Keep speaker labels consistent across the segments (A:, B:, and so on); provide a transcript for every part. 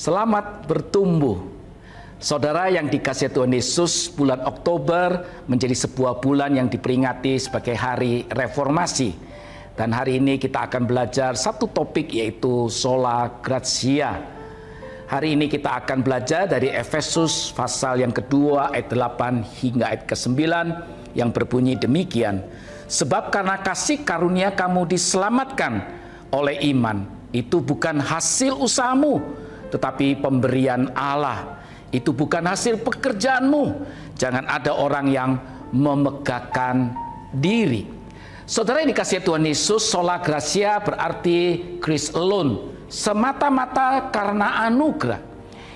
A: Selamat bertumbuh. Saudara yang dikasih Tuhan Yesus, bulan Oktober menjadi sebuah bulan yang diperingati sebagai hari reformasi. Dan hari ini kita akan belajar satu topik yaitu sola gratia. Hari ini kita akan belajar dari Efesus pasal yang kedua ayat 8 hingga ayat ke-9 yang berbunyi demikian. Sebab karena kasih karunia kamu diselamatkan oleh iman. Itu bukan hasil usahamu, tetapi pemberian Allah itu bukan hasil pekerjaanmu. Jangan ada orang yang memegahkan diri. Saudara yang dikasih Tuhan Yesus, sola gracia berarti Chris alone, semata-mata karena anugerah.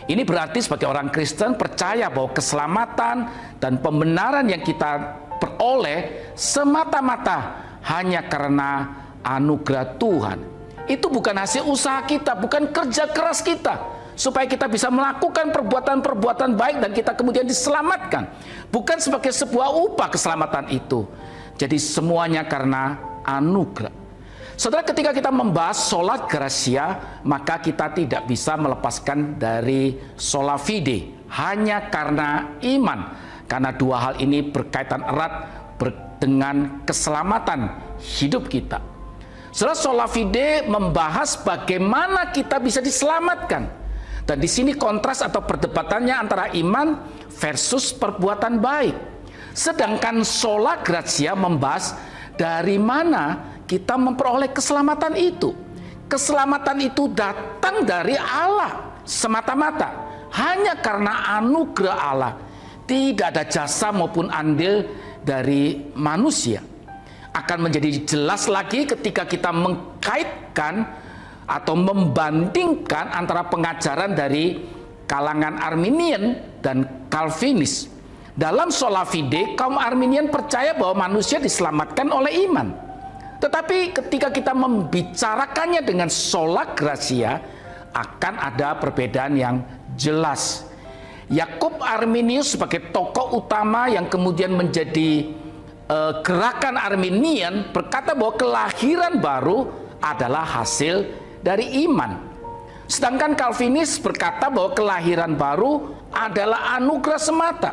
A: Ini berarti sebagai orang Kristen percaya bahwa keselamatan dan pembenaran yang kita peroleh semata-mata hanya karena anugerah Tuhan. Itu bukan hasil usaha kita, bukan kerja keras kita supaya kita bisa melakukan perbuatan-perbuatan baik dan kita kemudian diselamatkan. Bukan sebagai sebuah upah keselamatan itu. Jadi semuanya karena anugerah. Saudara ketika kita membahas sholat gracia, maka kita tidak bisa melepaskan dari sholat fide. Hanya karena iman. Karena dua hal ini berkaitan erat dengan keselamatan hidup kita. Saudara sholat fide membahas bagaimana kita bisa diselamatkan. Dan di sini kontras atau perdebatannya antara iman versus perbuatan baik. Sedangkan sola gratia membahas dari mana kita memperoleh keselamatan itu. Keselamatan itu datang dari Allah semata-mata. Hanya karena anugerah Allah. Tidak ada jasa maupun andil dari manusia. Akan menjadi jelas lagi ketika kita mengkaitkan atau membandingkan antara pengajaran dari kalangan Arminian dan Calvinis. Dalam sola fide, kaum Arminian percaya bahwa manusia diselamatkan oleh iman. Tetapi ketika kita membicarakannya dengan sola gracia, akan ada perbedaan yang jelas. Yakub Arminius sebagai tokoh utama yang kemudian menjadi uh, gerakan Arminian berkata bahwa kelahiran baru adalah hasil dari iman. Sedangkan Calvinis berkata bahwa kelahiran baru adalah anugerah semata.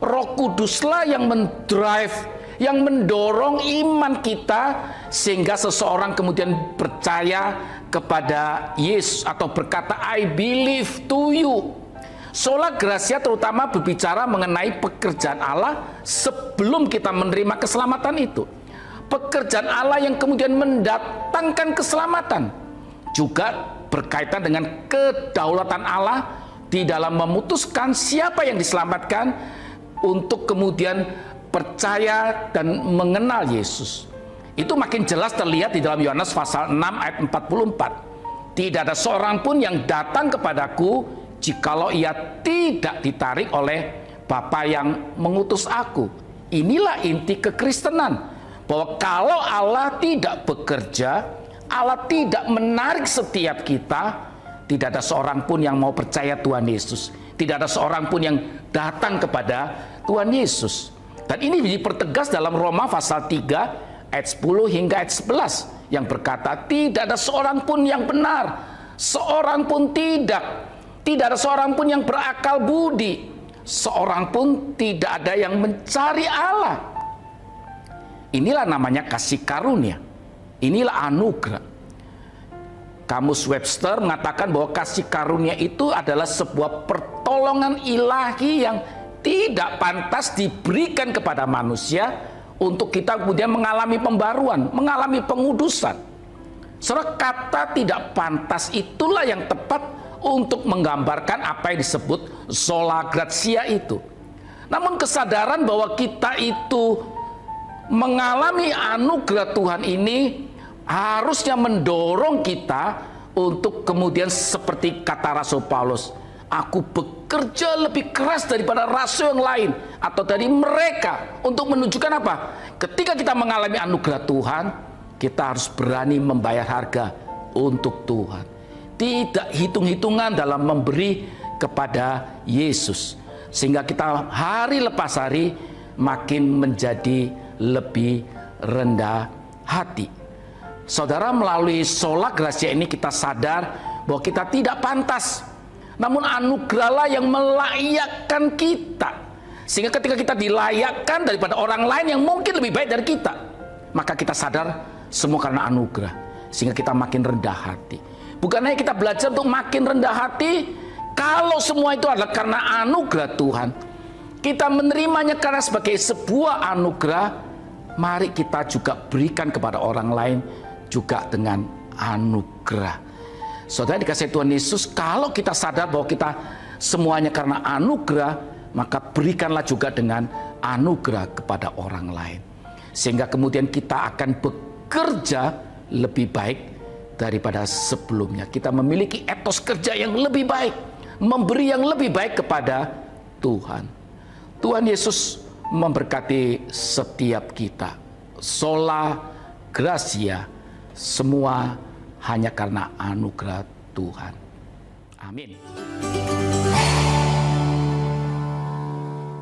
A: Roh Kuduslah yang mendrive, yang mendorong iman kita sehingga seseorang kemudian percaya kepada Yesus atau berkata I believe to you. Sola Gracia terutama berbicara mengenai pekerjaan Allah sebelum kita menerima keselamatan itu. Pekerjaan Allah yang kemudian mendatangkan keselamatan juga berkaitan dengan kedaulatan Allah di dalam memutuskan siapa yang diselamatkan untuk kemudian percaya dan mengenal Yesus. Itu makin jelas terlihat di dalam Yohanes pasal 6 ayat 44. Tidak ada seorang pun yang datang kepadaku jikalau ia tidak ditarik oleh Bapa yang mengutus aku. Inilah inti kekristenan. Bahwa kalau Allah tidak bekerja, Allah tidak menarik setiap kita. Tidak ada seorang pun yang mau percaya Tuhan Yesus. Tidak ada seorang pun yang datang kepada Tuhan Yesus. Dan ini dipertegas dalam Roma pasal 3 ayat 10 hingga ayat 11 yang berkata tidak ada seorang pun yang benar, seorang pun tidak. Tidak ada seorang pun yang berakal budi. Seorang pun tidak ada yang mencari Allah. Inilah namanya kasih karunia. Inilah anugerah. Kamus Webster mengatakan bahwa kasih karunia itu adalah sebuah pertolongan ilahi yang tidak pantas diberikan kepada manusia untuk kita kemudian mengalami pembaruan, mengalami pengudusan. Saudara kata tidak pantas itulah yang tepat untuk menggambarkan apa yang disebut sola gratia itu. Namun kesadaran bahwa kita itu mengalami anugerah Tuhan ini harusnya mendorong kita untuk kemudian seperti kata Rasul Paulus, aku bekerja lebih keras daripada rasul yang lain atau dari mereka untuk menunjukkan apa? Ketika kita mengalami anugerah Tuhan, kita harus berani membayar harga untuk Tuhan. Tidak hitung-hitungan dalam memberi kepada Yesus. Sehingga kita hari lepas hari makin menjadi lebih rendah hati. Saudara melalui sola gracia ini kita sadar bahwa kita tidak pantas namun anugerahlah yang melayakkan kita. Sehingga ketika kita dilayakkan daripada orang lain yang mungkin lebih baik dari kita, maka kita sadar semua karena anugerah. Sehingga kita makin rendah hati. Bukan hanya kita belajar untuk makin rendah hati, kalau semua itu adalah karena anugerah Tuhan, kita menerimanya karena sebagai sebuah anugerah, mari kita juga berikan kepada orang lain juga dengan anugerah. Saudara dikasih Tuhan Yesus, kalau kita sadar bahwa kita semuanya karena anugerah, maka berikanlah juga dengan anugerah kepada orang lain. Sehingga kemudian kita akan bekerja lebih baik daripada sebelumnya. Kita memiliki etos kerja yang lebih baik, memberi yang lebih baik kepada Tuhan. Tuhan Yesus memberkati setiap kita. Sola Gracia, semua hanya karena anugerah Tuhan. Amin.